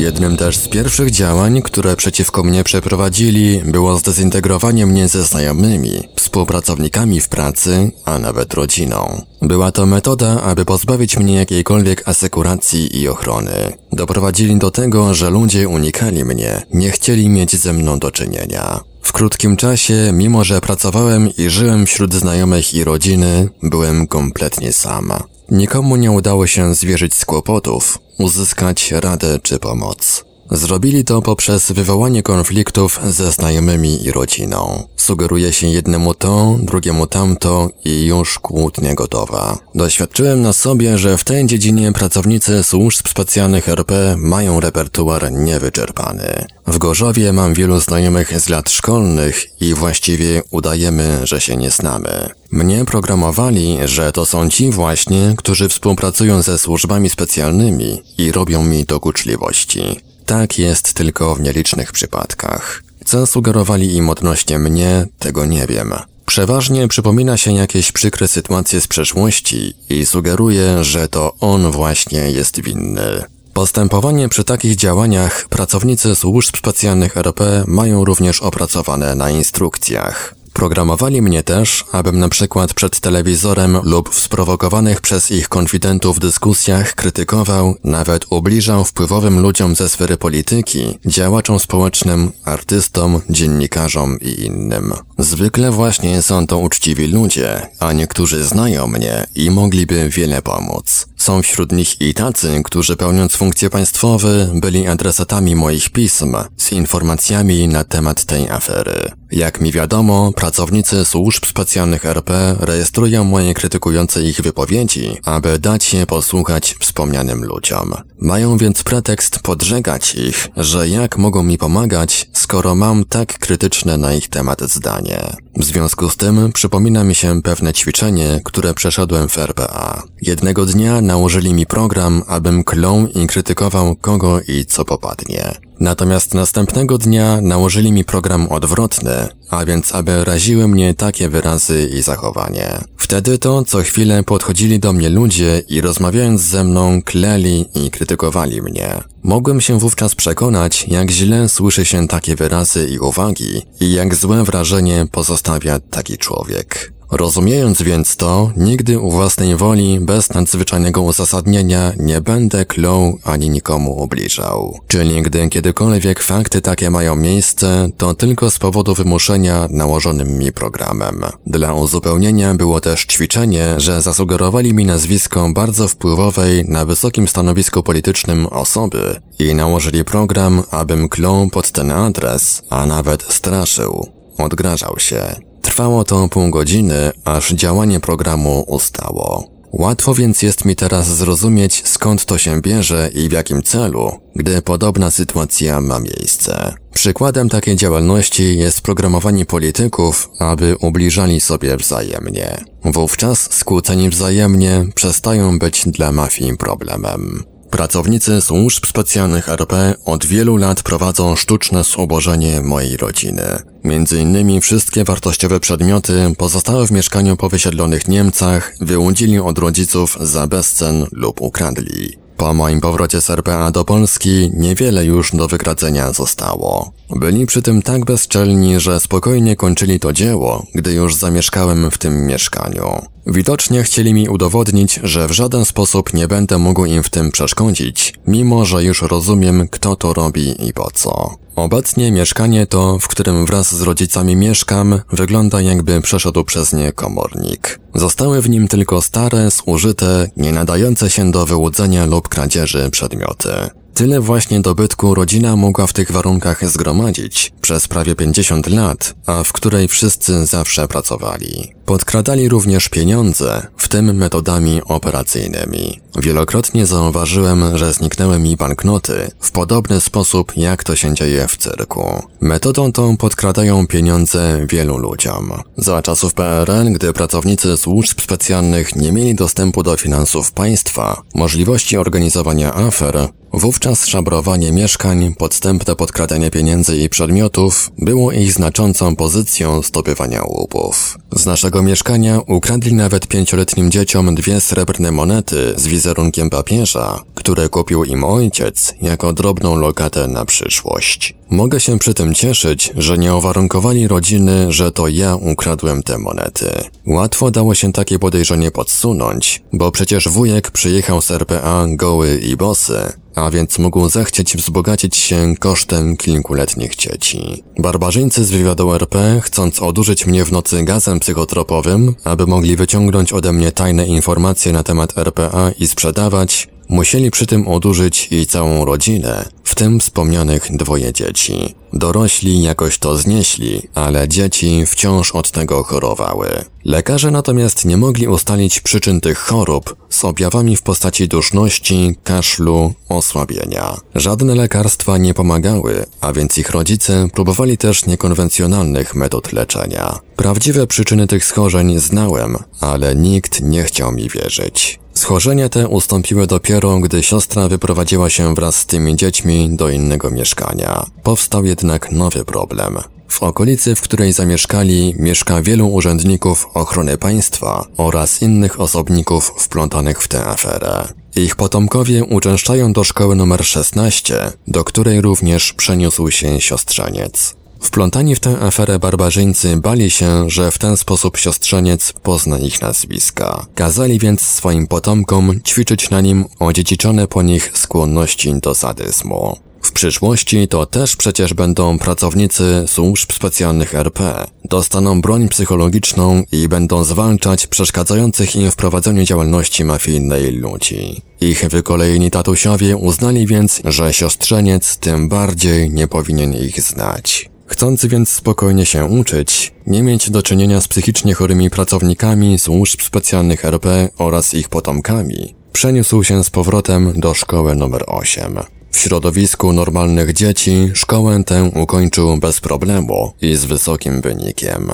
Jednym też z pierwszych działań, które przeciwko mnie przeprowadzili, było zdezintegrowanie mnie ze znajomymi, współpracownikami w pracy, a nawet rodziną. Była to metoda, aby pozbawić mnie jakiejkolwiek asekuracji i ochrony. Doprowadzili do tego, że ludzie unikali mnie, nie chcieli mieć ze mną do czynienia. W krótkim czasie, mimo że pracowałem i żyłem wśród znajomych i rodziny, byłem kompletnie sama. Nikomu nie udało się zwierzyć z kłopotów, uzyskać radę czy pomoc. Zrobili to poprzez wywołanie konfliktów ze znajomymi i rodziną. Sugeruje się jednemu to, drugiemu tamto i już kłótnia gotowa. Doświadczyłem na sobie, że w tej dziedzinie pracownicy służb specjalnych RP mają repertuar niewyczerpany. W Gorzowie mam wielu znajomych z lat szkolnych i właściwie udajemy, że się nie znamy. Mnie programowali, że to są ci właśnie, którzy współpracują ze służbami specjalnymi i robią mi dokuczliwości. Tak jest tylko w nielicznych przypadkach. Co sugerowali im odnośnie mnie, tego nie wiem. Przeważnie przypomina się jakieś przykre sytuacje z przeszłości i sugeruje, że to on właśnie jest winny. Postępowanie przy takich działaniach pracownicy służb specjalnych RP mają również opracowane na instrukcjach. Programowali mnie też, abym na przykład przed telewizorem lub w sprowokowanych przez ich konfidentów dyskusjach krytykował, nawet ubliżał wpływowym ludziom ze sfery polityki, działaczom społecznym, artystom, dziennikarzom i innym. Zwykle właśnie są to uczciwi ludzie, a niektórzy znają mnie i mogliby wiele pomóc. Są wśród nich i tacy, którzy pełniąc funkcje państwowe byli adresatami moich pism z informacjami na temat tej afery. Jak mi wiadomo, pracownicy służb specjalnych RP rejestrują moje krytykujące ich wypowiedzi, aby dać je posłuchać wspomnianym ludziom. Mają więc pretekst podżegać ich, że jak mogą mi pomagać, skoro mam tak krytyczne na ich temat zdanie. W związku z tym przypomina mi się pewne ćwiczenie, które przeszedłem w RPA. Jednego dnia nałożyli mi program, abym klął i krytykował kogo i co popadnie. Natomiast następnego dnia nałożyli mi program odwrotny, a więc aby raziły mnie takie wyrazy i zachowanie. Wtedy to co chwilę podchodzili do mnie ludzie i rozmawiając ze mną kleli i krytykowali mnie. Mogłem się wówczas przekonać, jak źle słyszy się takie wyrazy i uwagi i jak złe wrażenie pozostawia taki człowiek. Rozumiejąc więc to, nigdy u własnej woli, bez nadzwyczajnego uzasadnienia, nie będę klął ani nikomu ubliżał. Czyli gdy kiedykolwiek fakty takie mają miejsce, to tylko z powodu wymuszenia nałożonym mi programem. Dla uzupełnienia było też ćwiczenie, że zasugerowali mi nazwisko bardzo wpływowej na wysokim stanowisku politycznym osoby i nałożyli program, abym klął pod ten adres, a nawet straszył. Odgrażał się. Trwało to pół godziny, aż działanie programu ustało. Łatwo więc jest mi teraz zrozumieć, skąd to się bierze i w jakim celu, gdy podobna sytuacja ma miejsce. Przykładem takiej działalności jest programowanie polityków, aby ubliżali sobie wzajemnie. Wówczas skłóceni wzajemnie przestają być dla mafii problemem. Pracownicy służb specjalnych RP od wielu lat prowadzą sztuczne zubożenie mojej rodziny. Między innymi wszystkie wartościowe przedmioty pozostałe w mieszkaniu po wysiedlonych Niemcach wyłudzili od rodziców za bezcen lub ukradli. Po moim powrocie z RPA do Polski niewiele już do wygradzenia zostało. Byli przy tym tak bezczelni, że spokojnie kończyli to dzieło, gdy już zamieszkałem w tym mieszkaniu. Widocznie chcieli mi udowodnić, że w żaden sposób nie będę mógł im w tym przeszkodzić, mimo że już rozumiem, kto to robi i po co. Obecnie mieszkanie to, w którym wraz z rodzicami mieszkam, wygląda jakby przeszedł przez nie komornik. Zostały w nim tylko stare, zużyte, nie nadające się do wyłudzenia lub kradzieży przedmioty. Tyle właśnie dobytku rodzina mogła w tych warunkach zgromadzić przez prawie 50 lat, a w której wszyscy zawsze pracowali. Podkradali również pieniądze, w tym metodami operacyjnymi. Wielokrotnie zauważyłem, że zniknęły mi banknoty w podobny sposób, jak to się dzieje w cyrku. Metodą tą podkradają pieniądze wielu ludziom. Za czasów PRL, gdy pracownicy służb specjalnych nie mieli dostępu do finansów państwa, możliwości organizowania afer, Wówczas szabrowanie mieszkań, podstępne podkradanie pieniędzy i przedmiotów było ich znaczącą pozycją zdobywania łupów. Z naszego mieszkania ukradli nawet pięcioletnim dzieciom dwie srebrne monety z wizerunkiem papieża, które kupił im ojciec jako drobną lokatę na przyszłość. Mogę się przy tym cieszyć, że nie uwarunkowali rodziny, że to ja ukradłem te monety. Łatwo dało się takie podejrzenie podsunąć, bo przecież wujek przyjechał z RPA goły i bosy, a więc mógł zechcieć wzbogacić się kosztem kilkuletnich dzieci. Barbarzyńcy z wywiadu RP, chcąc odurzyć mnie w nocy gazem psychotropowym, aby mogli wyciągnąć ode mnie tajne informacje na temat RPA i sprzedawać, Musieli przy tym odurzyć i całą rodzinę, w tym wspomnianych dwoje dzieci. Dorośli jakoś to znieśli, ale dzieci wciąż od tego chorowały. Lekarze natomiast nie mogli ustalić przyczyn tych chorób z objawami w postaci duszności, kaszlu, osłabienia. Żadne lekarstwa nie pomagały, a więc ich rodzice próbowali też niekonwencjonalnych metod leczenia. Prawdziwe przyczyny tych schorzeń znałem, ale nikt nie chciał mi wierzyć. Schorzenia te ustąpiły dopiero, gdy siostra wyprowadziła się wraz z tymi dziećmi do innego mieszkania. Powstał jednak nowy problem. W okolicy, w której zamieszkali, mieszka wielu urzędników ochrony państwa oraz innych osobników wplątanych w tę aferę. Ich potomkowie uczęszczają do szkoły numer 16, do której również przeniósł się siostrzeniec. Wplątani w tę aferę barbarzyńcy bali się, że w ten sposób siostrzeniec pozna ich nazwiska. Kazali więc swoim potomkom ćwiczyć na nim odziedziczone po nich skłonności do sadyzmu. W przyszłości to też przecież będą pracownicy służb specjalnych RP. Dostaną broń psychologiczną i będą zwalczać przeszkadzających im w prowadzeniu działalności mafijnej ludzi. Ich wykolejeni tatusiowie uznali więc, że siostrzeniec tym bardziej nie powinien ich znać. Chcący więc spokojnie się uczyć, nie mieć do czynienia z psychicznie chorymi pracownikami służb specjalnych RP oraz ich potomkami, przeniósł się z powrotem do szkoły numer 8. W środowisku normalnych dzieci szkołę tę ukończył bez problemu i z wysokim wynikiem.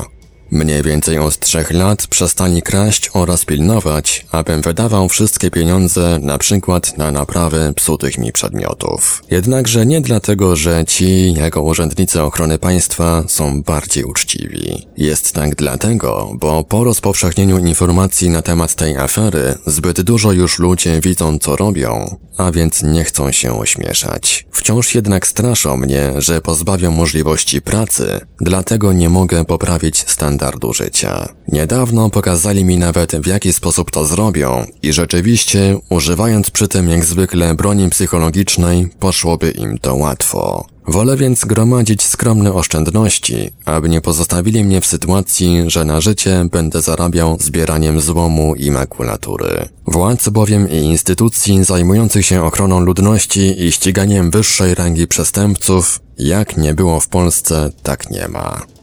Mniej więcej od trzech lat przestali kraść oraz pilnować, abym wydawał wszystkie pieniądze na przykład na naprawy psutych mi przedmiotów. Jednakże nie dlatego, że ci, jako urzędnicy ochrony państwa, są bardziej uczciwi. Jest tak dlatego, bo po rozpowszechnieniu informacji na temat tej afery, zbyt dużo już ludzie widzą co robią, a więc nie chcą się ośmieszać. Wciąż jednak straszą mnie, że pozbawią możliwości pracy, dlatego nie mogę poprawić standardu życia. Niedawno pokazali mi nawet w jaki sposób to zrobią i rzeczywiście, używając przy tym jak zwykle broni psychologicznej, poszłoby im to łatwo. Wolę więc gromadzić skromne oszczędności, aby nie pozostawili mnie w sytuacji, że na życie będę zarabiał zbieraniem złomu i makulatury. Władz bowiem i instytucji zajmujących się ochroną ludności i ściganiem wyższej rangi przestępców, jak nie było w Polsce, tak nie ma.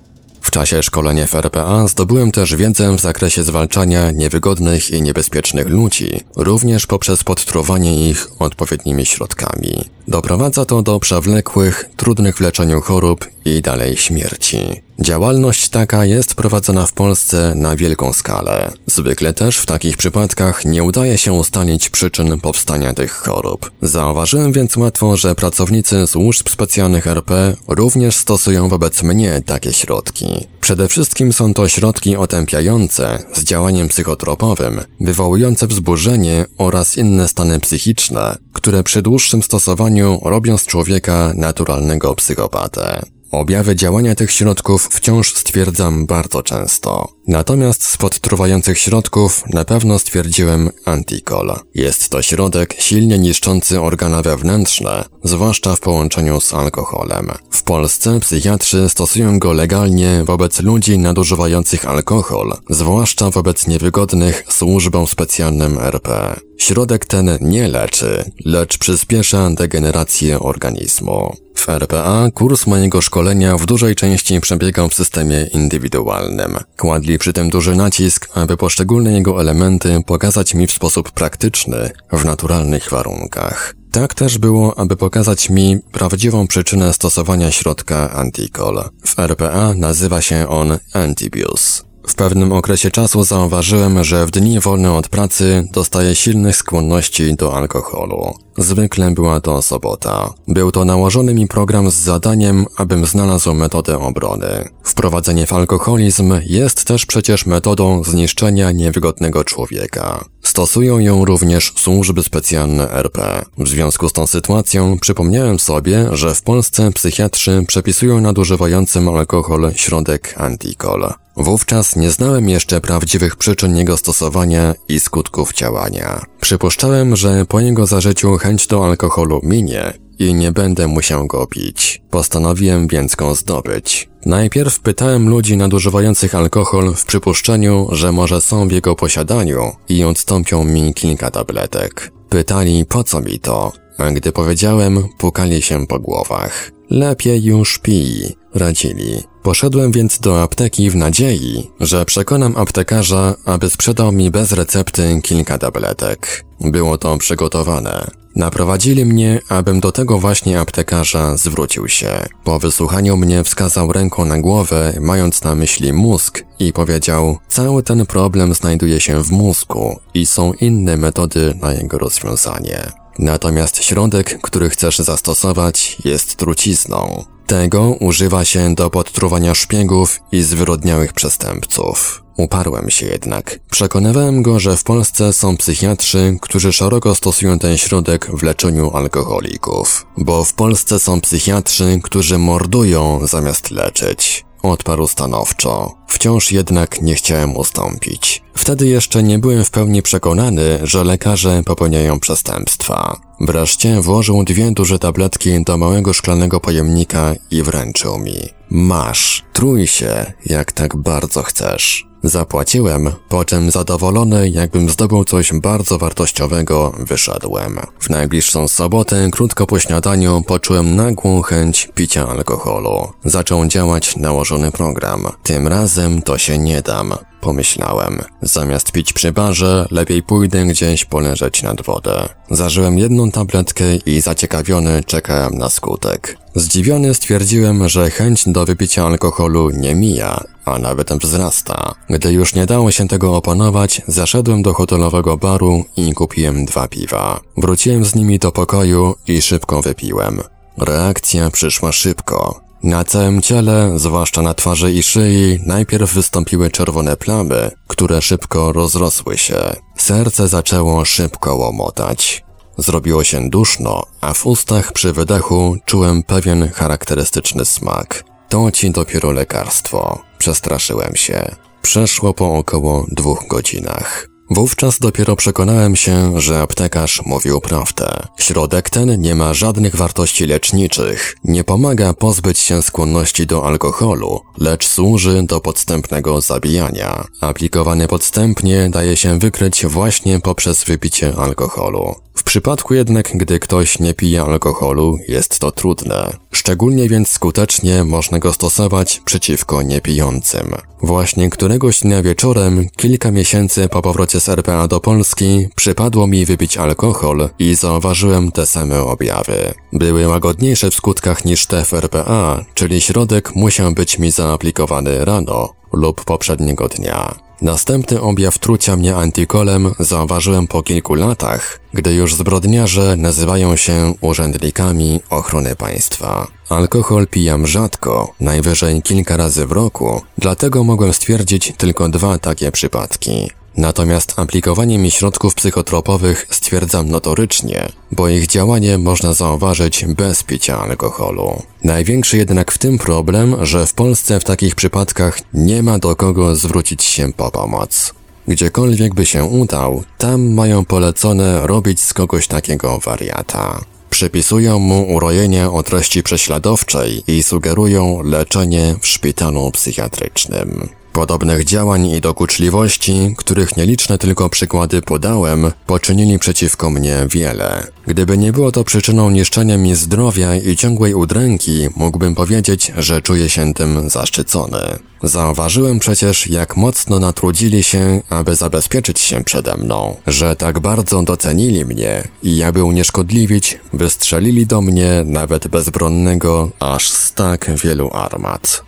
Czasie szkolenia w RPA zdobyłem też wiedzę w zakresie zwalczania niewygodnych i niebezpiecznych ludzi, również poprzez podtruwanie ich odpowiednimi środkami. Doprowadza to do przewlekłych, trudnych w leczeniu chorób i dalej śmierci. Działalność taka jest prowadzona w Polsce na wielką skalę. Zwykle też w takich przypadkach nie udaje się ustalić przyczyn powstania tych chorób. Zauważyłem więc łatwo, że pracownicy służb specjalnych RP również stosują wobec mnie takie środki. Przede wszystkim są to środki otępiające z działaniem psychotropowym, wywołujące wzburzenie oraz inne stany psychiczne, które przy dłuższym stosowaniu robią z człowieka naturalnego psychopatę. Objawy działania tych środków wciąż stwierdzam bardzo często. Natomiast z podtruwających środków na pewno stwierdziłem antikol. Jest to środek silnie niszczący organa wewnętrzne, zwłaszcza w połączeniu z alkoholem. W Polsce psychiatrzy stosują go legalnie wobec ludzi nadużywających alkohol, zwłaszcza wobec niewygodnych służbom specjalnym RP. Środek ten nie leczy, lecz przyspiesza degenerację organizmu. W RPA kurs mojego szkolenia w dużej części przebiegał w systemie indywidualnym. Kładli przy tym duży nacisk, aby poszczególne jego elementy pokazać mi w sposób praktyczny, w naturalnych warunkach. Tak też było, aby pokazać mi prawdziwą przyczynę stosowania środka Anticol. W RPA nazywa się on Antibius. W pewnym okresie czasu zauważyłem, że w dni wolne od pracy dostaję silnych skłonności do alkoholu. Zwykle była to sobota. Był to nałożony mi program z zadaniem, abym znalazł metodę obrony. Wprowadzenie w alkoholizm jest też przecież metodą zniszczenia niewygodnego człowieka. Stosują ją również służby specjalne RP. W związku z tą sytuacją przypomniałem sobie, że w Polsce psychiatrzy przepisują nadużywającym alkohol środek antikol. Wówczas nie znałem jeszcze prawdziwych przyczyn jego stosowania i skutków działania. Przypuszczałem, że po jego zażyciu chęć do alkoholu minie i nie będę musiał go pić. Postanowiłem więc go zdobyć. Najpierw pytałem ludzi nadużywających alkohol w przypuszczeniu, że może są w jego posiadaniu i odstąpią mi kilka tabletek. Pytali po co mi to, a gdy powiedziałem, pukali się po głowach. Lepiej już pij, radzili. Poszedłem więc do apteki w nadziei, że przekonam aptekarza, aby sprzedał mi bez recepty kilka tabletek. Było to przygotowane. Naprowadzili mnie, abym do tego właśnie aptekarza zwrócił się. Po wysłuchaniu mnie wskazał ręką na głowę, mając na myśli mózg i powiedział, cały ten problem znajduje się w mózgu i są inne metody na jego rozwiązanie. Natomiast środek, który chcesz zastosować, jest trucizną. Tego używa się do podtruwania szpiegów i zwyrodniałych przestępców. Uparłem się jednak. Przekonywałem go, że w Polsce są psychiatrzy, którzy szeroko stosują ten środek w leczeniu alkoholików. Bo w Polsce są psychiatrzy, którzy mordują zamiast leczyć. Odparł stanowczo. Wciąż jednak nie chciałem ustąpić. Wtedy jeszcze nie byłem w pełni przekonany, że lekarze popełniają przestępstwa. Wreszcie włożył dwie duże tabletki do małego szklanego pojemnika i wręczył mi. Masz, trój się, jak tak bardzo chcesz. Zapłaciłem, po czym zadowolony, jakbym zdobył coś bardzo wartościowego, wyszedłem. W najbliższą sobotę, krótko po śniadaniu, poczułem nagłą chęć picia alkoholu. Zaczął działać nałożony program. Tym razem to się nie dam. Pomyślałem, zamiast pić przy barze, lepiej pójdę gdzieś poleżeć nad wodę. Zażyłem jedną tabletkę i zaciekawiony czekałem na skutek. Zdziwiony stwierdziłem, że chęć do wypicia alkoholu nie mija, a nawet wzrasta. Gdy już nie dało się tego opanować, zaszedłem do hotelowego baru i kupiłem dwa piwa. Wróciłem z nimi do pokoju i szybko wypiłem. Reakcja przyszła szybko. Na całym ciele, zwłaszcza na twarzy i szyi, najpierw wystąpiły czerwone plamy, które szybko rozrosły się. Serce zaczęło szybko łomotać. Zrobiło się duszno, a w ustach przy wydechu czułem pewien charakterystyczny smak. To ci dopiero lekarstwo. Przestraszyłem się. Przeszło po około dwóch godzinach. Wówczas dopiero przekonałem się, że aptekarz mówił prawdę. Środek ten nie ma żadnych wartości leczniczych, nie pomaga pozbyć się skłonności do alkoholu, lecz służy do podstępnego zabijania. Aplikowany podstępnie daje się wykryć właśnie poprzez wypicie alkoholu. W przypadku jednak, gdy ktoś nie pije alkoholu, jest to trudne. Szczególnie więc skutecznie można go stosować przeciwko niepijącym. Właśnie któregoś dnia wieczorem, kilka miesięcy po powrocie z RPA do Polski, przypadło mi wypić alkohol i zauważyłem te same objawy. Były łagodniejsze w skutkach niż te w RPA, czyli środek musiał być mi zaaplikowany rano lub poprzedniego dnia. Następny objaw trucia mnie antikolem zauważyłem po kilku latach, gdy już zbrodniarze nazywają się urzędnikami ochrony państwa. Alkohol pijam rzadko, najwyżej kilka razy w roku, dlatego mogłem stwierdzić tylko dwa takie przypadki. Natomiast aplikowanie mi środków psychotropowych stwierdzam notorycznie, bo ich działanie można zauważyć bez picia alkoholu. Największy jednak w tym problem, że w Polsce w takich przypadkach nie ma do kogo zwrócić się po pomoc. Gdziekolwiek by się udał, tam mają polecone robić z kogoś takiego wariata. Przypisują mu urojenia o treści prześladowczej i sugerują leczenie w szpitalu psychiatrycznym. Podobnych działań i dokuczliwości, których nieliczne tylko przykłady podałem, poczynili przeciwko mnie wiele. Gdyby nie było to przyczyną niszczenia mi zdrowia i ciągłej udręki, mógłbym powiedzieć, że czuję się tym zaszczycony. Zauważyłem przecież, jak mocno natrudzili się, aby zabezpieczyć się przede mną, że tak bardzo docenili mnie i aby unieszkodliwić, wystrzelili do mnie nawet bezbronnego aż z tak wielu armat.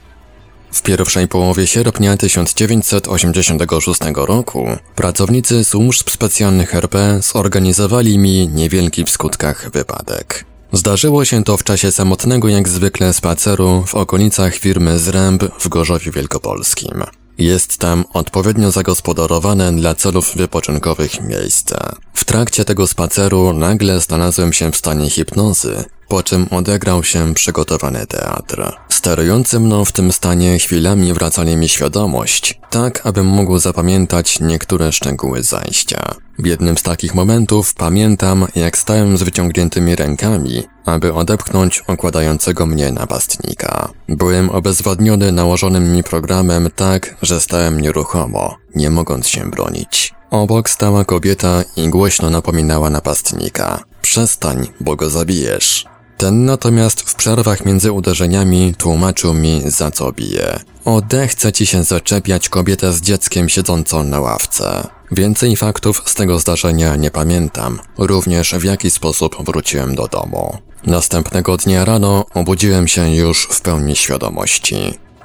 W pierwszej połowie sierpnia 1986 roku pracownicy służb specjalnych RP zorganizowali mi niewielki w skutkach wypadek. Zdarzyło się to w czasie samotnego jak zwykle spaceru w okolicach firmy Zręb w Gorzowie Wielkopolskim. Jest tam odpowiednio zagospodarowane dla celów wypoczynkowych miejsce. W trakcie tego spaceru nagle znalazłem się w stanie hipnozy, po czym odegrał się przygotowany teatr. Sterujący mną w tym stanie chwilami wracali mi świadomość, tak abym mógł zapamiętać niektóre szczegóły zajścia. W jednym z takich momentów pamiętam, jak stałem z wyciągniętymi rękami, aby odepchnąć okładającego mnie napastnika. Byłem obezwładniony nałożonym mi programem tak, że stałem nieruchomo, nie mogąc się bronić. Obok stała kobieta i głośno napominała napastnika. Przestań, bo go zabijesz. Ten natomiast w przerwach między uderzeniami tłumaczył mi za co bije. Odechce ci się zaczepiać kobietę z dzieckiem siedzącą na ławce. Więcej faktów z tego zdarzenia nie pamiętam, również w jaki sposób wróciłem do domu. Następnego dnia rano obudziłem się już w pełni świadomości.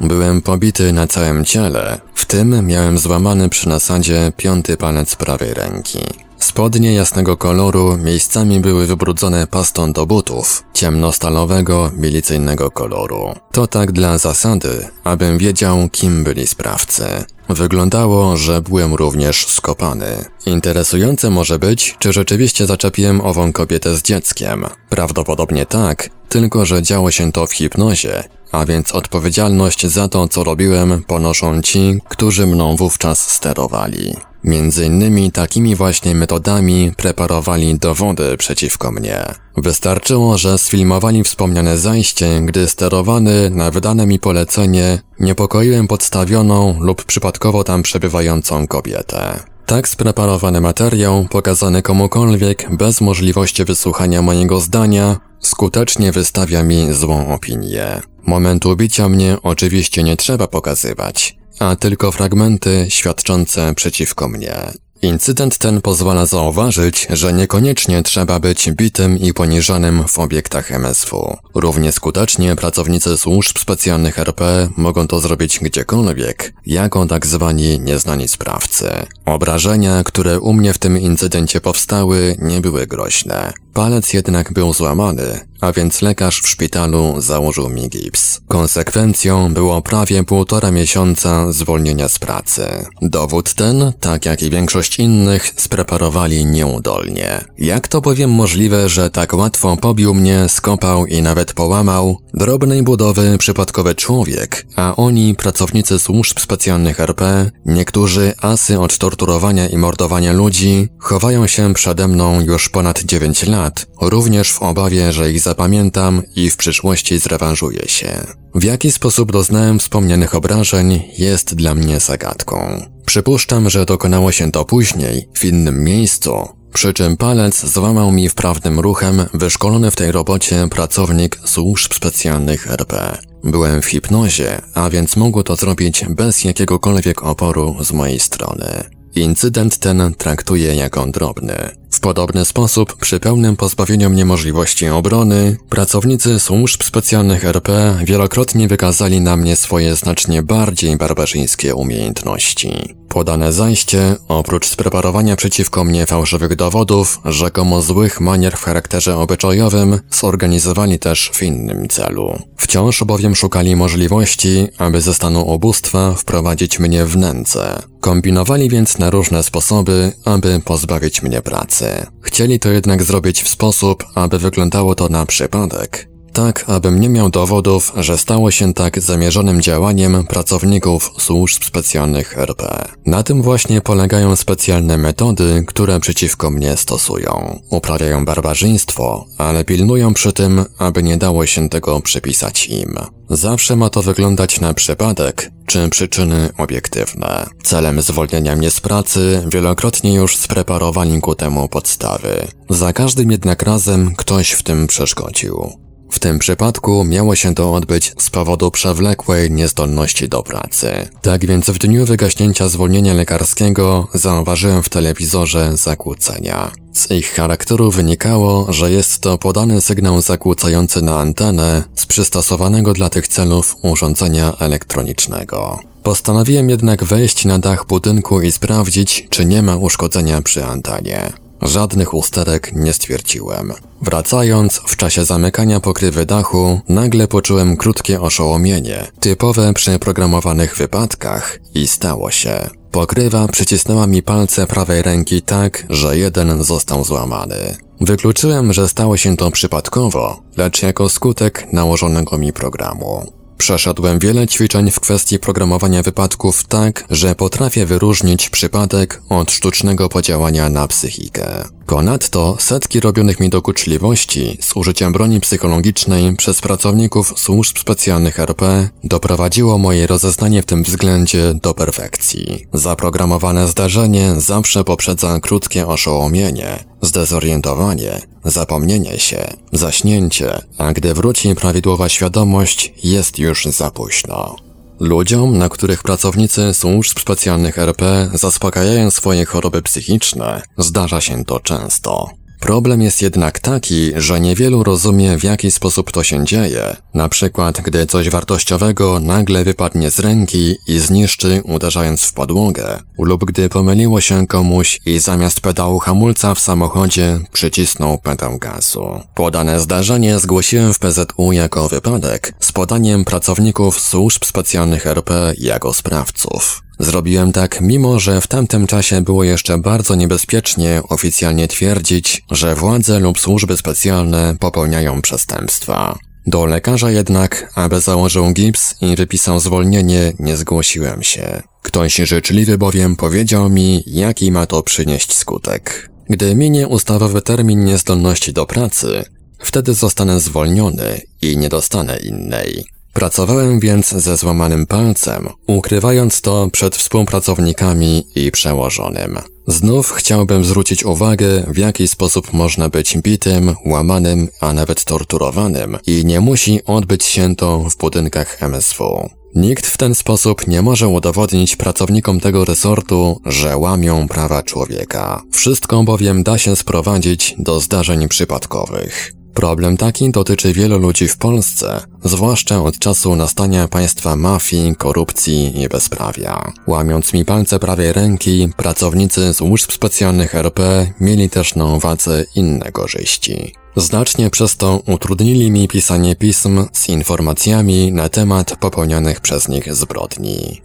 Byłem pobity na całym ciele, w tym miałem złamany przy nasadzie piąty palec prawej ręki. Spodnie jasnego koloru miejscami były wybrudzone pastą do butów, ciemnostalowego, milicyjnego koloru. To tak dla zasady, abym wiedział, kim byli sprawcy. Wyglądało, że byłem również skopany. Interesujące może być, czy rzeczywiście zaczepiłem ową kobietę z dzieckiem. Prawdopodobnie tak, tylko że działo się to w hipnozie, a więc odpowiedzialność za to, co robiłem, ponoszą ci, którzy mną wówczas sterowali. Między innymi takimi właśnie metodami preparowali dowody przeciwko mnie. Wystarczyło, że sfilmowali wspomniane zajście, gdy sterowany na wydane mi polecenie niepokoiłem podstawioną lub przypadkowo tam przebywającą kobietę. Tak spreparowany materiał, pokazany komukolwiek bez możliwości wysłuchania mojego zdania, skutecznie wystawia mi złą opinię. Momentu bicia mnie oczywiście nie trzeba pokazywać a tylko fragmenty świadczące przeciwko mnie. Incydent ten pozwala zauważyć, że niekoniecznie trzeba być bitym i poniżanym w obiektach MSW. Równie skutecznie pracownicy służb specjalnych RP mogą to zrobić gdziekolwiek, jako tak zwani nieznani sprawcy. Obrażenia, które u mnie w tym incydencie powstały, nie były groźne. Palec jednak był złamany, a więc lekarz w szpitalu założył mi gips. Konsekwencją było prawie półtora miesiąca zwolnienia z pracy. Dowód ten, tak jak i większość innych, spreparowali nieudolnie. Jak to bowiem możliwe, że tak łatwo pobił mnie, skopał i nawet połamał drobnej budowy przypadkowy człowiek, a oni, pracownicy służb specjalnych RP, niektórzy asy od torturowania i mordowania ludzi, chowają się przede mną już ponad 9 lat, również w obawie, że ich zapamiętam i w przyszłości zrewanżuję się. W jaki sposób doznałem wspomnianych obrażeń jest dla mnie zagadką. Przypuszczam, że dokonało się to później, w innym miejscu, przy czym palec złamał mi wprawnym ruchem wyszkolony w tej robocie pracownik służb specjalnych RP. Byłem w hipnozie, a więc mogło to zrobić bez jakiegokolwiek oporu z mojej strony. Incydent ten traktuję jako drobny. W podobny sposób, przy pełnym pozbawieniu mnie możliwości obrony, pracownicy służb specjalnych RP wielokrotnie wykazali na mnie swoje znacznie bardziej barbarzyńskie umiejętności. Podane zajście, oprócz spreparowania przeciwko mnie fałszywych dowodów, rzekomo złych manier w charakterze obyczajowym, zorganizowali też w innym celu. Wciąż bowiem szukali możliwości, aby ze stanu ubóstwa wprowadzić mnie w nędzę. Kombinowali więc na różne sposoby, aby pozbawić mnie pracy. Chcieli to jednak zrobić w sposób, aby wyglądało to na przypadek, tak abym nie miał dowodów, że stało się tak zamierzonym działaniem pracowników służb specjalnych RP. Na tym właśnie polegają specjalne metody, które przeciwko mnie stosują. Uprawiają barbarzyństwo, ale pilnują przy tym, aby nie dało się tego przypisać im. Zawsze ma to wyglądać na przypadek, czy przyczyny obiektywne. Celem zwolnienia mnie z pracy wielokrotnie już spreparowali ku temu podstawy. Za każdym jednak razem ktoś w tym przeszkodził. W tym przypadku miało się to odbyć z powodu przewlekłej niezdolności do pracy. Tak więc w dniu wygaśnięcia zwolnienia lekarskiego zauważyłem w telewizorze zakłócenia. Z ich charakteru wynikało, że jest to podany sygnał zakłócający na antenę z przystosowanego dla tych celów urządzenia elektronicznego. Postanowiłem jednak wejść na dach budynku i sprawdzić, czy nie ma uszkodzenia przy antenie. Żadnych usterek nie stwierdziłem. Wracając, w czasie zamykania pokrywy dachu, nagle poczułem krótkie oszołomienie, typowe przy programowanych wypadkach i stało się. Pokrywa przycisnęła mi palce prawej ręki tak, że jeden został złamany. Wykluczyłem, że stało się to przypadkowo, lecz jako skutek nałożonego mi programu. Przeszedłem wiele ćwiczeń w kwestii programowania wypadków tak, że potrafię wyróżnić przypadek od sztucznego podziałania na psychikę. Ponadto setki robionych mi dokuczliwości z użyciem broni psychologicznej przez pracowników służb specjalnych RP doprowadziło moje rozeznanie w tym względzie do perfekcji. Zaprogramowane zdarzenie zawsze poprzedza krótkie oszołomienie, zdezorientowanie, zapomnienie się, zaśnięcie, a gdy wróci prawidłowa świadomość, jest już za późno. Ludziom, na których pracownicy służb specjalnych RP zaspokajają swoje choroby psychiczne, zdarza się to często. Problem jest jednak taki, że niewielu rozumie w jaki sposób to się dzieje. Na przykład, gdy coś wartościowego nagle wypadnie z ręki i zniszczy uderzając w podłogę, lub gdy pomyliło się komuś i zamiast pedału hamulca w samochodzie przycisnął pedał gazu. Podane zdarzenie zgłosiłem w PZU jako wypadek z podaniem pracowników służb specjalnych RP jako sprawców. Zrobiłem tak, mimo że w tamtym czasie było jeszcze bardzo niebezpiecznie oficjalnie twierdzić, że władze lub służby specjalne popełniają przestępstwa. Do lekarza jednak, aby założył gips i wypisał zwolnienie, nie zgłosiłem się. Ktoś życzliwy bowiem powiedział mi, jaki ma to przynieść skutek. Gdy minie ustawowy termin niezdolności do pracy, wtedy zostanę zwolniony i nie dostanę innej. Pracowałem więc ze złamanym palcem, ukrywając to przed współpracownikami i przełożonym. Znów chciałbym zwrócić uwagę, w jaki sposób można być bitym, łamanym, a nawet torturowanym i nie musi odbyć się to w budynkach MSW. Nikt w ten sposób nie może udowodnić pracownikom tego resortu, że łamią prawa człowieka. Wszystko bowiem da się sprowadzić do zdarzeń przypadkowych. Problem taki dotyczy wielu ludzi w Polsce, zwłaszcza od czasu nastania państwa mafii, korupcji i bezprawia. Łamiąc mi palce prawej ręki, pracownicy służb specjalnych RP mieli też na uwadze inne korzyści. Znacznie przez to utrudnili mi pisanie pism z informacjami na temat popełnionych przez nich zbrodni.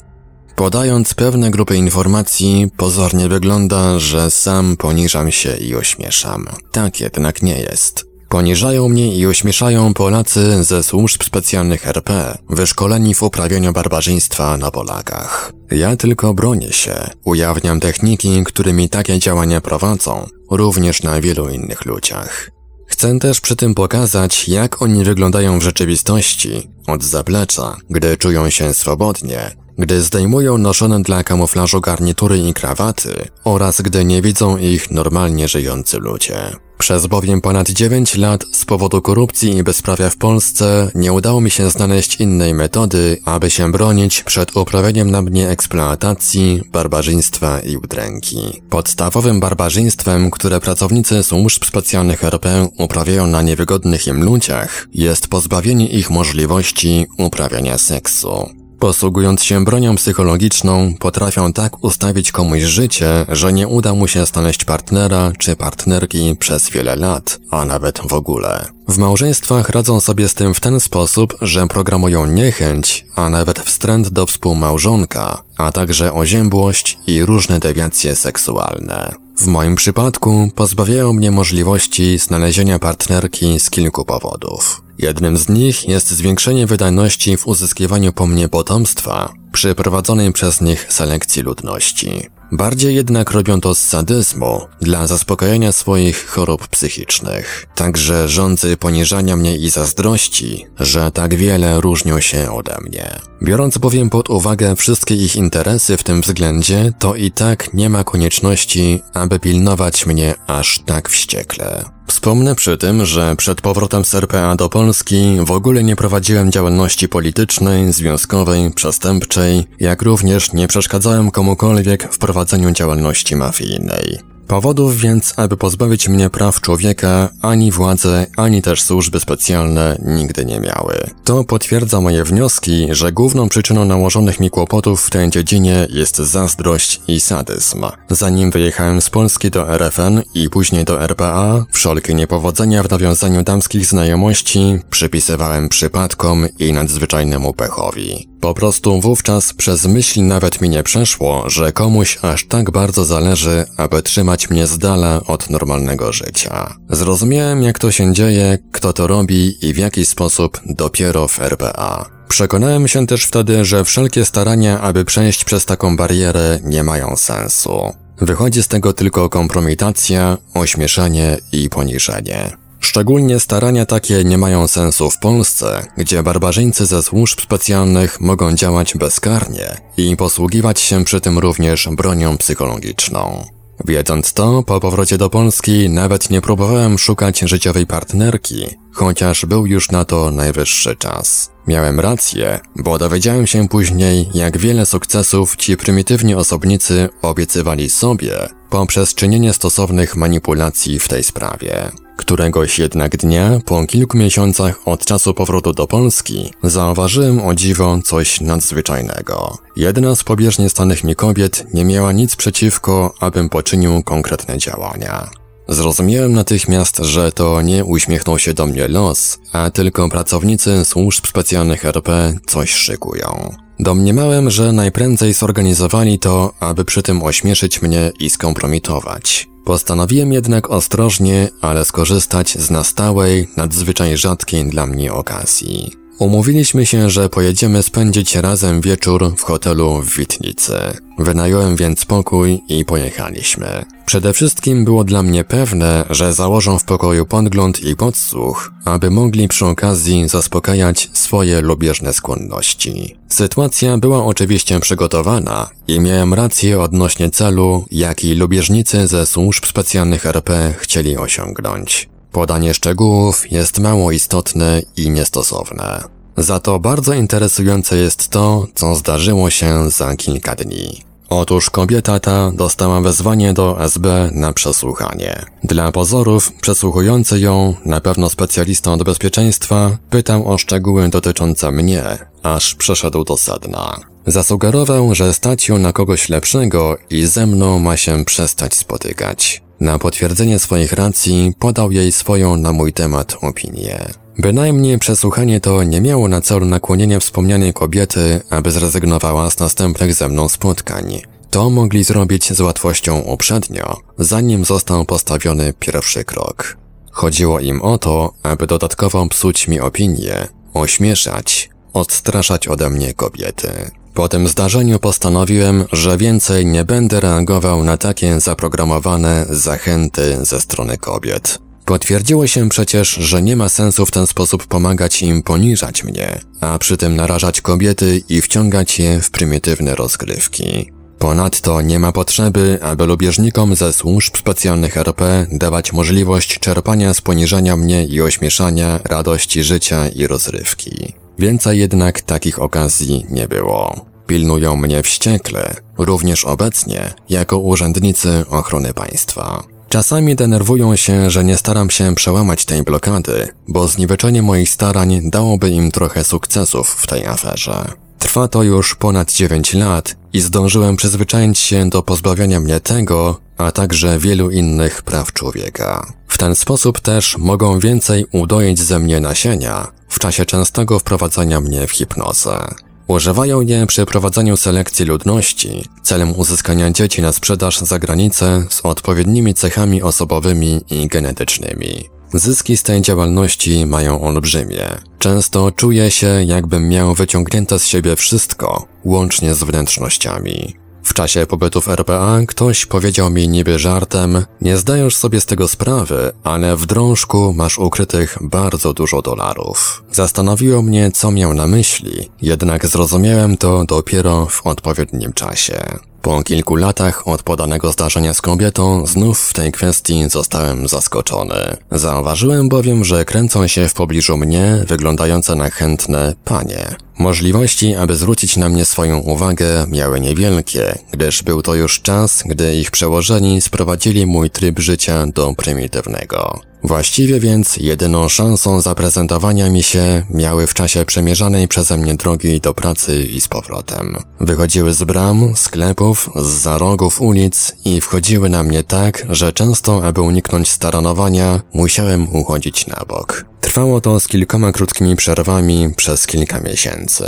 Podając pewne grupy informacji, pozornie wygląda, że sam poniżam się i ośmieszam. Tak jednak nie jest. Poniżają mnie i ośmieszają Polacy ze służb specjalnych RP, wyszkoleni w uprawianiu barbarzyństwa na Polakach. Ja tylko bronię się, ujawniam techniki, którymi takie działania prowadzą, również na wielu innych ludziach. Chcę też przy tym pokazać, jak oni wyglądają w rzeczywistości, od zaplecza, gdy czują się swobodnie, gdy zdejmują noszone dla kamuflażu garnitury i krawaty oraz gdy nie widzą ich normalnie żyjący ludzie. Przez bowiem ponad 9 lat z powodu korupcji i bezprawia w Polsce nie udało mi się znaleźć innej metody, aby się bronić przed uprawianiem na mnie eksploatacji, barbarzyństwa i udręki. Podstawowym barbarzyństwem, które pracownicy służb specjalnych RP uprawiają na niewygodnych im ludziach, jest pozbawienie ich możliwości uprawiania seksu. Posługując się bronią psychologiczną, potrafią tak ustawić komuś życie, że nie uda mu się znaleźć partnera czy partnerki przez wiele lat, a nawet w ogóle. W małżeństwach radzą sobie z tym w ten sposób, że programują niechęć, a nawet wstręt do współmałżonka, a także oziębłość i różne dewiacje seksualne. W moim przypadku pozbawiają mnie możliwości znalezienia partnerki z kilku powodów. Jednym z nich jest zwiększenie wydajności w uzyskiwaniu po mnie potomstwa przy prowadzonej przez nich selekcji ludności. Bardziej jednak robią to z sadyzmu, dla zaspokojenia swoich chorób psychicznych. Także rządzy poniżania mnie i zazdrości, że tak wiele różnią się ode mnie. Biorąc bowiem pod uwagę wszystkie ich interesy w tym względzie, to i tak nie ma konieczności, aby pilnować mnie aż tak wściekle. Wspomnę przy tym, że przed powrotem z RPA do Polski w ogóle nie prowadziłem działalności politycznej, związkowej, przestępczej, jak również nie przeszkadzałem komukolwiek w prowadzeniu działalności mafijnej. Powodów więc, aby pozbawić mnie praw człowieka, ani władze, ani też służby specjalne nigdy nie miały. To potwierdza moje wnioski, że główną przyczyną nałożonych mi kłopotów w tej dziedzinie jest zazdrość i sadyzm. Zanim wyjechałem z Polski do RFN i później do RPA, wszelkie niepowodzenia w nawiązaniu damskich znajomości przypisywałem przypadkom i nadzwyczajnemu pechowi. Po prostu wówczas przez myśl nawet mi nie przeszło, że komuś aż tak bardzo zależy, aby trzymać mnie z dala od normalnego życia. Zrozumiałem jak to się dzieje, kto to robi i w jaki sposób dopiero w RPA. Przekonałem się też wtedy, że wszelkie starania, aby przejść przez taką barierę nie mają sensu. Wychodzi z tego tylko kompromitacja, ośmieszanie i poniżenie. Szczególnie starania takie nie mają sensu w Polsce, gdzie barbarzyńcy ze służb specjalnych mogą działać bezkarnie i posługiwać się przy tym również bronią psychologiczną. Wiedząc to, po powrocie do Polski nawet nie próbowałem szukać życiowej partnerki, chociaż był już na to najwyższy czas. Miałem rację, bo dowiedziałem się później, jak wiele sukcesów ci prymitywni osobnicy obiecywali sobie poprzez czynienie stosownych manipulacji w tej sprawie. Któregoś jednak dnia, po kilku miesiącach od czasu powrotu do Polski, zauważyłem o dziwo coś nadzwyczajnego. Jedna z pobieżnie stanych mi kobiet nie miała nic przeciwko, abym poczynił konkretne działania. Zrozumiałem natychmiast, że to nie uśmiechnął się do mnie los, a tylko pracownicy służb specjalnych RP coś szykują. Domniemałem, że najprędzej zorganizowali to, aby przy tym ośmieszyć mnie i skompromitować. Postanowiłem jednak ostrożnie, ale skorzystać z nastałej, nadzwyczaj rzadkiej dla mnie okazji. Umówiliśmy się, że pojedziemy spędzić razem wieczór w hotelu w Witnicy. Wynająłem więc pokój i pojechaliśmy. Przede wszystkim było dla mnie pewne, że założą w pokoju podgląd i podsłuch, aby mogli przy okazji zaspokajać swoje lubieżne skłonności. Sytuacja była oczywiście przygotowana i miałem rację odnośnie celu, jaki lubieżnicy ze służb specjalnych RP chcieli osiągnąć. Podanie szczegółów jest mało istotne i niestosowne. Za to bardzo interesujące jest to, co zdarzyło się za kilka dni. Otóż kobieta ta dostała wezwanie do SB na przesłuchanie. Dla pozorów przesłuchujący ją, na pewno specjalista od bezpieczeństwa, pytał o szczegóły dotyczące mnie, aż przeszedł do sedna. Zasugerował, że stać ją na kogoś lepszego i ze mną ma się przestać spotykać. Na potwierdzenie swoich racji podał jej swoją na mój temat opinię. Bynajmniej przesłuchanie to nie miało na celu nakłonienia wspomnianej kobiety, aby zrezygnowała z następnych ze mną spotkań. To mogli zrobić z łatwością uprzednio, zanim został postawiony pierwszy krok. Chodziło im o to, aby dodatkowo psuć mi opinię, ośmieszać, odstraszać ode mnie kobiety. Po tym zdarzeniu postanowiłem, że więcej nie będę reagował na takie zaprogramowane zachęty ze strony kobiet. Potwierdziło się przecież, że nie ma sensu w ten sposób pomagać im poniżać mnie, a przy tym narażać kobiety i wciągać je w prymitywne rozgrywki. Ponadto nie ma potrzeby, aby lubieżnikom ze służb specjalnych RP dawać możliwość czerpania z poniżania mnie i ośmieszania radości życia i rozrywki. Więcej jednak takich okazji nie było. Pilnują mnie wściekle, również obecnie, jako urzędnicy ochrony państwa. Czasami denerwują się, że nie staram się przełamać tej blokady, bo zniweczenie moich starań dałoby im trochę sukcesów w tej aferze. Trwa to już ponad 9 lat i zdążyłem przyzwyczaić się do pozbawiania mnie tego, a także wielu innych praw człowieka. W ten sposób też mogą więcej udoić ze mnie nasienia w czasie częstego wprowadzania mnie w hipnozę. Używają je przy prowadzeniu selekcji ludności celem uzyskania dzieci na sprzedaż za granicę z odpowiednimi cechami osobowymi i genetycznymi. Zyski z tej działalności mają olbrzymie. Często czuję się, jakbym miał wyciągnięte z siebie wszystko, łącznie z wnętrznościami. Czasie pobytu w RPA ktoś powiedział mi niby żartem, nie zdajesz sobie z tego sprawy, ale w drążku masz ukrytych bardzo dużo dolarów. Zastanowiło mnie, co miał na myśli, jednak zrozumiałem to dopiero w odpowiednim czasie. Po kilku latach od podanego zdarzenia z kobietą, znów w tej kwestii zostałem zaskoczony. Zauważyłem bowiem, że kręcą się w pobliżu mnie wyglądające na chętne panie. Możliwości, aby zwrócić na mnie swoją uwagę, miały niewielkie, gdyż był to już czas, gdy ich przełożeni sprowadzili mój tryb życia do prymitywnego. Właściwie więc jedyną szansą zaprezentowania mi się miały w czasie przemierzanej przeze mnie drogi do pracy i z powrotem. Wychodziły z bram, sklepów, z za rogów ulic i wchodziły na mnie tak, że często, aby uniknąć staranowania, musiałem uchodzić na bok. Trwało to z kilkoma krótkimi przerwami przez kilka miesięcy.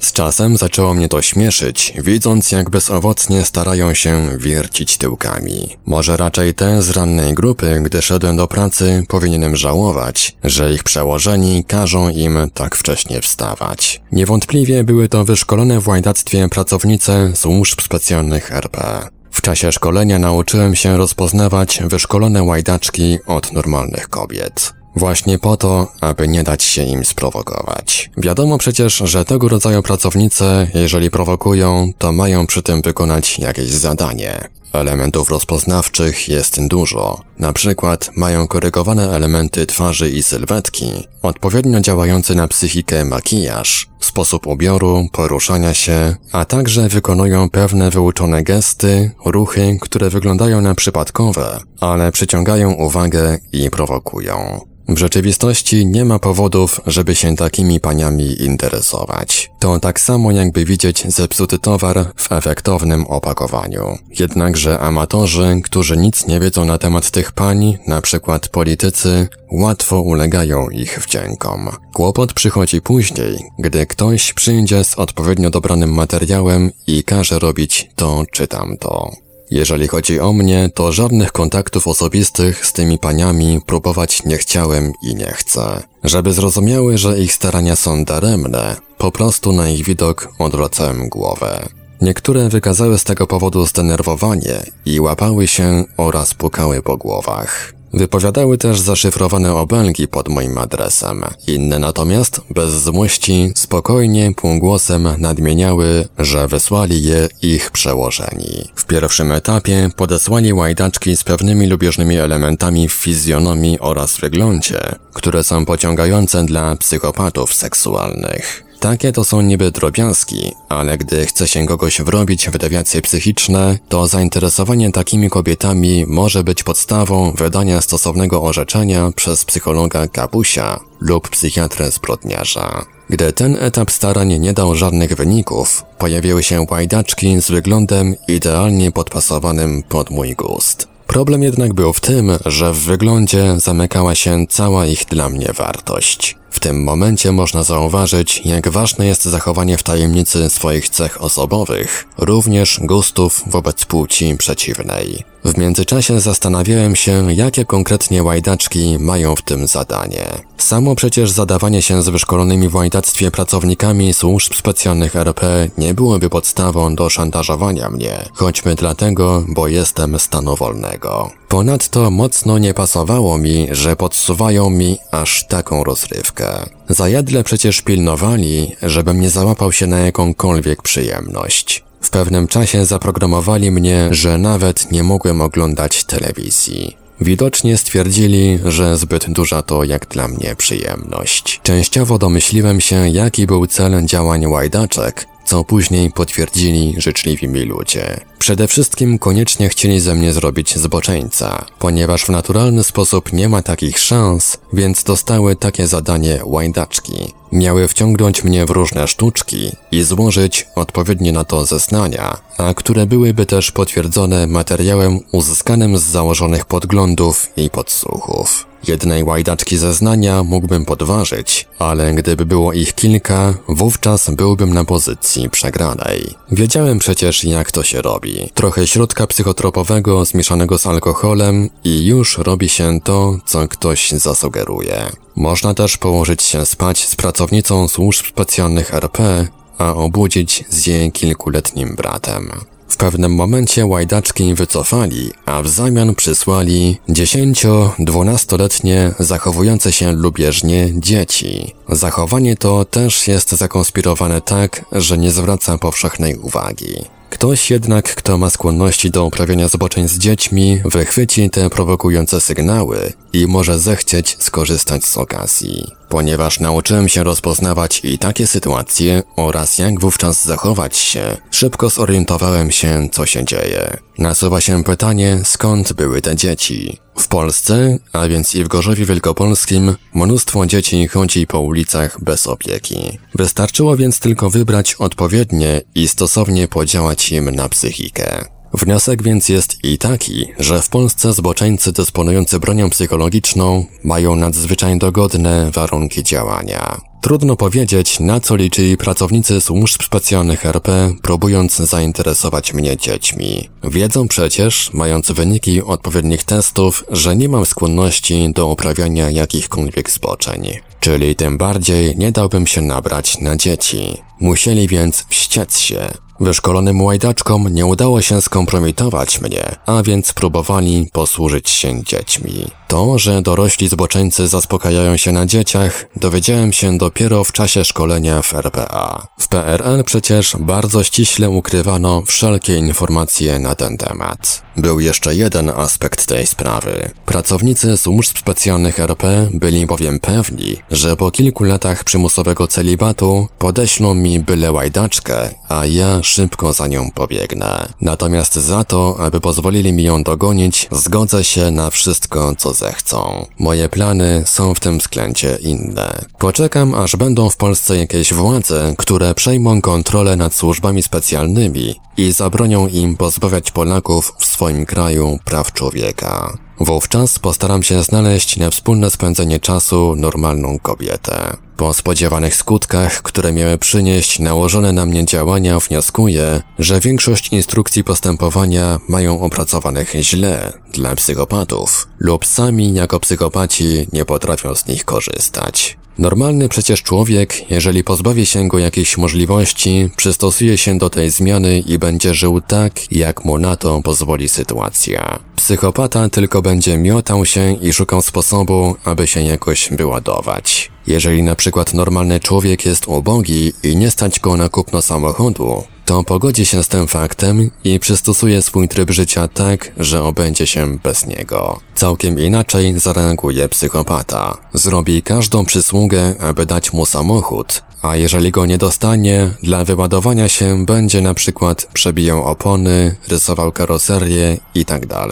Z czasem zaczęło mnie to śmieszyć, widząc jak bezowocnie starają się wiercić tyłkami. Może raczej te z rannej grupy, gdy szedłem do pracy, powinienem żałować, że ich przełożeni każą im tak wcześnie wstawać. Niewątpliwie były to wyszkolone w łajdactwie pracownice służb specjalnych RP. W czasie szkolenia nauczyłem się rozpoznawać wyszkolone łajdaczki od normalnych kobiet. Właśnie po to, aby nie dać się im sprowokować. Wiadomo przecież, że tego rodzaju pracownice, jeżeli prowokują, to mają przy tym wykonać jakieś zadanie. Elementów rozpoznawczych jest dużo. Na przykład mają korygowane elementy twarzy i sylwetki, odpowiednio działający na psychikę makijaż, sposób ubioru, poruszania się, a także wykonują pewne wyuczone gesty, ruchy, które wyglądają na przypadkowe, ale przyciągają uwagę i prowokują. W rzeczywistości nie ma powodów, żeby się takimi paniami interesować. To tak samo jakby widzieć zepsuty towar w efektownym opakowaniu. Jednakże amatorzy, którzy nic nie wiedzą na temat tych pań, na przykład politycy, łatwo ulegają ich wdziękom. Kłopot przychodzi później, gdy ktoś przyjdzie z odpowiednio dobranym materiałem i każe robić to czy tamto. Jeżeli chodzi o mnie, to żadnych kontaktów osobistych z tymi paniami próbować nie chciałem i nie chcę. Żeby zrozumiały, że ich starania są daremne, po prostu na ich widok odwracałem głowę. Niektóre wykazały z tego powodu zdenerwowanie i łapały się oraz pukały po głowach. Wypowiadały też zaszyfrowane obelgi pod moim adresem. Inne natomiast, bez złości, spokojnie, półgłosem nadmieniały, że wysłali je ich przełożeni. W pierwszym etapie podesłali łajdaczki z pewnymi lubieżnymi elementami w fizjonomii oraz wyglądzie, które są pociągające dla psychopatów seksualnych. Takie to są niby drobiazgi, ale gdy chce się kogoś wrobić w dewiacje psychiczne, to zainteresowanie takimi kobietami może być podstawą wydania stosownego orzeczenia przez psychologa kapusia lub psychiatrę zbrodniarza. Gdy ten etap starań nie dał żadnych wyników, pojawiły się łajdaczki z wyglądem idealnie podpasowanym pod mój gust. Problem jednak był w tym, że w wyglądzie zamykała się cała ich dla mnie wartość. W tym momencie można zauważyć, jak ważne jest zachowanie w tajemnicy swoich cech osobowych, również gustów wobec płci przeciwnej. W międzyczasie zastanawiałem się, jakie konkretnie łajdaczki mają w tym zadanie. Samo przecież zadawanie się z wyszkolonymi w łajdactwie pracownikami służb specjalnych RP nie byłoby podstawą do szantażowania mnie, choćby dlatego, bo jestem stanu wolnego. Ponadto mocno nie pasowało mi, że podsuwają mi aż taką rozrywkę. Zajadle przecież pilnowali, żebym nie załapał się na jakąkolwiek przyjemność. W pewnym czasie zaprogramowali mnie, że nawet nie mogłem oglądać telewizji. Widocznie stwierdzili, że zbyt duża to jak dla mnie przyjemność. Częściowo domyśliłem się, jaki był cel działań łajdaczek, co później potwierdzili życzliwi mi ludzie. Przede wszystkim koniecznie chcieli ze mnie zrobić zboczeńca, ponieważ w naturalny sposób nie ma takich szans, więc dostały takie zadanie łajdaczki. Miały wciągnąć mnie w różne sztuczki i złożyć odpowiednie na to zeznania, a które byłyby też potwierdzone materiałem uzyskanym z założonych podglądów i podsłuchów. Jednej łajdaczki zeznania mógłbym podważyć, ale gdyby było ich kilka, wówczas byłbym na pozycji przegranej. Wiedziałem przecież jak to się robi. Trochę środka psychotropowego zmieszanego z alkoholem i już robi się to, co ktoś zasugeruje. Można też położyć się spać z pracownicą służb specjalnych RP, a obudzić z jej kilkuletnim bratem. W pewnym momencie łajdaczki wycofali, a w zamian przysłali 10-12-letnie zachowujące się lubieżnie dzieci. Zachowanie to też jest zakonspirowane tak, że nie zwraca powszechnej uwagi. Ktoś jednak, kto ma skłonności do uprawiania zboczeń z dziećmi, wychwyci te prowokujące sygnały i może zechcieć skorzystać z okazji. Ponieważ nauczyłem się rozpoznawać i takie sytuacje oraz jak wówczas zachować się, szybko zorientowałem się, co się dzieje. Nasuwa się pytanie, skąd były te dzieci. W Polsce, a więc i w Gorzowie Wielkopolskim, mnóstwo dzieci chodzi po ulicach bez opieki. Wystarczyło więc tylko wybrać odpowiednie i stosownie podziałać im na psychikę. Wniosek więc jest i taki, że w Polsce zboczeńcy dysponujący bronią psychologiczną mają nadzwyczaj dogodne warunki działania. Trudno powiedzieć, na co liczyli pracownicy służb specjalnych RP, próbując zainteresować mnie dziećmi. Wiedzą przecież, mając wyniki odpowiednich testów, że nie mam skłonności do uprawiania jakichkolwiek zboczeń. Czyli tym bardziej nie dałbym się nabrać na dzieci. Musieli więc wściec się. Wyszkolonym łajdaczkom nie udało się skompromitować mnie, a więc próbowali posłużyć się dziećmi. To, że dorośli zboczeńcy zaspokajają się na dzieciach, dowiedziałem się dopiero w czasie szkolenia w RPA. W PRL przecież bardzo ściśle ukrywano wszelkie informacje na ten temat. Był jeszcze jeden aspekt tej sprawy. Pracownicy służb specjalnych RP byli bowiem pewni, że po kilku latach przymusowego celibatu podeślą mi byle łajdaczkę, a ja szybko za nią pobiegnę. Natomiast za to, aby pozwolili mi ją dogonić, zgodzę się na wszystko, co zechcą. Moje plany są w tym względzie inne. Poczekam, aż będą w Polsce jakieś władze, które przejmą kontrolę nad służbami specjalnymi i zabronią im pozbawiać Polaków w swoim kraju praw człowieka. Wówczas postaram się znaleźć na wspólne spędzenie czasu normalną kobietę. Po spodziewanych skutkach, które miały przynieść nałożone na mnie działania, wnioskuję, że większość instrukcji postępowania mają opracowanych źle dla psychopatów lub sami jako psychopaci nie potrafią z nich korzystać. Normalny przecież człowiek, jeżeli pozbawi się go jakiejś możliwości, przystosuje się do tej zmiany i będzie żył tak, jak mu na to pozwoli sytuacja. Psychopata tylko będzie miotał się i szukał sposobu, aby się jakoś wyładować. Jeżeli na przykład normalny człowiek jest ubogi i nie stać go na kupno samochodu, to pogodzi się z tym faktem i przystosuje swój tryb życia tak, że obędzie się bez niego. Całkiem inaczej zareaguje psychopata. Zrobi każdą przysługę, aby dać mu samochód, a jeżeli go nie dostanie, dla wyładowania się będzie na przykład przebijał opony, rysował karoserię itd. Tak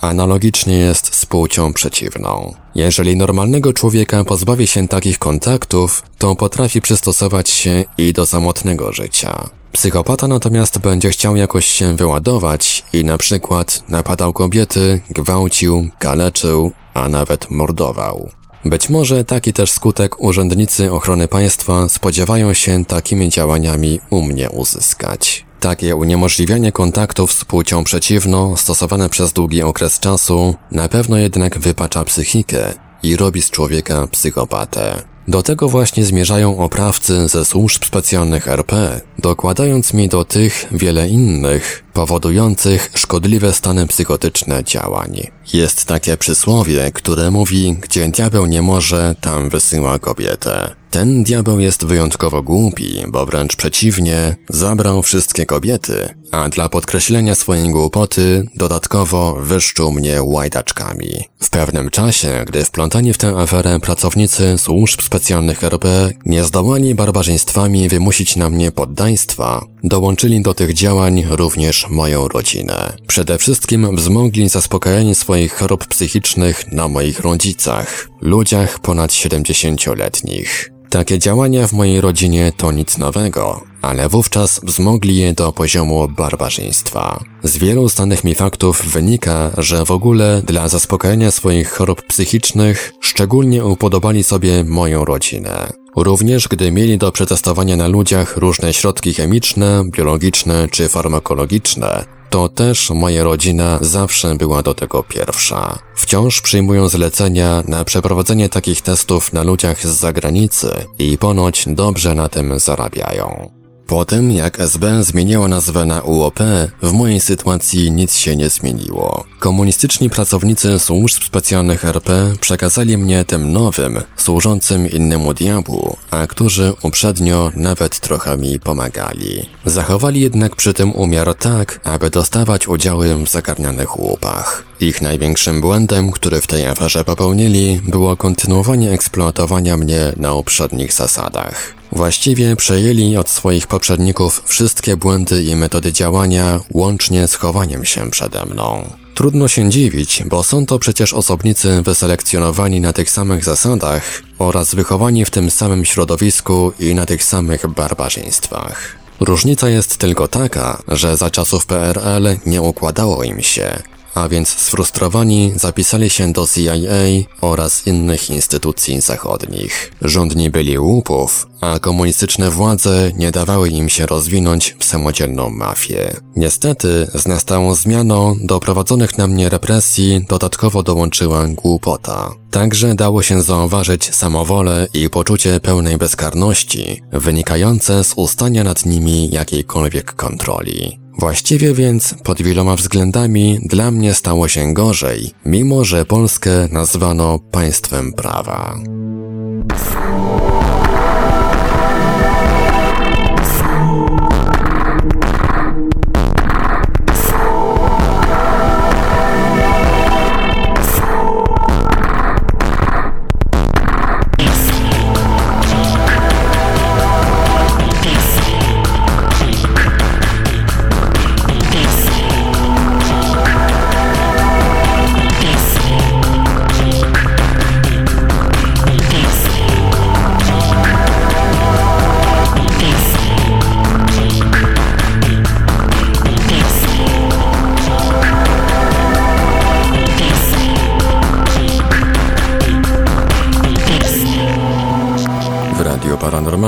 Analogicznie jest z płcią przeciwną. Jeżeli normalnego człowieka pozbawi się takich kontaktów, to potrafi przystosować się i do samotnego życia. Psychopata natomiast będzie chciał jakoś się wyładować i na przykład napadał kobiety, gwałcił, kaleczył, a nawet mordował. Być może taki też skutek urzędnicy ochrony państwa spodziewają się takimi działaniami u mnie uzyskać. Takie uniemożliwianie kontaktów z płcią przeciwną stosowane przez długi okres czasu na pewno jednak wypacza psychikę i robi z człowieka psychopatę. Do tego właśnie zmierzają oprawcy ze służb specjalnych RP, dokładając mi do tych wiele innych, powodujących szkodliwe stany psychotyczne działań. Jest takie przysłowie, które mówi, gdzie diabeł nie może, tam wysyła kobietę. Ten diabeł jest wyjątkowo głupi, bo wręcz przeciwnie, zabrał wszystkie kobiety, a dla podkreślenia swojej głupoty dodatkowo wyszczuł mnie łajdaczkami. W pewnym czasie, gdy wplątani w tę aferę pracownicy służb specjalnych RP nie zdołali barbarzyństwami wymusić na mnie poddaństwa, dołączyli do tych działań również moją rodzinę. Przede wszystkim wzmogli zaspokajanie swoich chorób psychicznych na moich rodzicach, ludziach ponad 70-letnich. Takie działania w mojej rodzinie to nic nowego, ale wówczas wzmogli je do poziomu barbarzyństwa. Z wielu znanych mi faktów wynika, że w ogóle dla zaspokojenia swoich chorób psychicznych szczególnie upodobali sobie moją rodzinę. Również gdy mieli do przetestowania na ludziach różne środki chemiczne, biologiczne czy farmakologiczne, to też moja rodzina zawsze była do tego pierwsza. Wciąż przyjmują zlecenia na przeprowadzenie takich testów na ludziach z zagranicy i ponoć dobrze na tym zarabiają. Po tym, jak SB zmieniła nazwę na UOP, w mojej sytuacji nic się nie zmieniło. Komunistyczni pracownicy służb specjalnych RP przekazali mnie tym nowym, służącym innemu diabłu, a którzy uprzednio nawet trochę mi pomagali. Zachowali jednak przy tym umiar tak, aby dostawać udziały w zagarnianych łupach. Ich największym błędem, który w tej aferze popełnili, było kontynuowanie eksploatowania mnie na uprzednich zasadach. Właściwie przejęli od swoich poprzedników wszystkie błędy i metody działania, łącznie z chowaniem się przede mną. Trudno się dziwić, bo są to przecież osobnicy wyselekcjonowani na tych samych zasadach oraz wychowani w tym samym środowisku i na tych samych barbarzyństwach. Różnica jest tylko taka, że za czasów PRL nie układało im się, a więc sfrustrowani zapisali się do CIA oraz innych instytucji zachodnich. Rządni byli łupów, a komunistyczne władze nie dawały im się rozwinąć w samodzielną mafię. Niestety, z nastałą zmianą do prowadzonych na mnie represji dodatkowo dołączyła głupota. Także dało się zauważyć samowolę i poczucie pełnej bezkarności, wynikające z ustania nad nimi jakiejkolwiek kontroli. Właściwie więc pod wieloma względami dla mnie stało się gorzej, mimo że Polskę nazwano państwem prawa.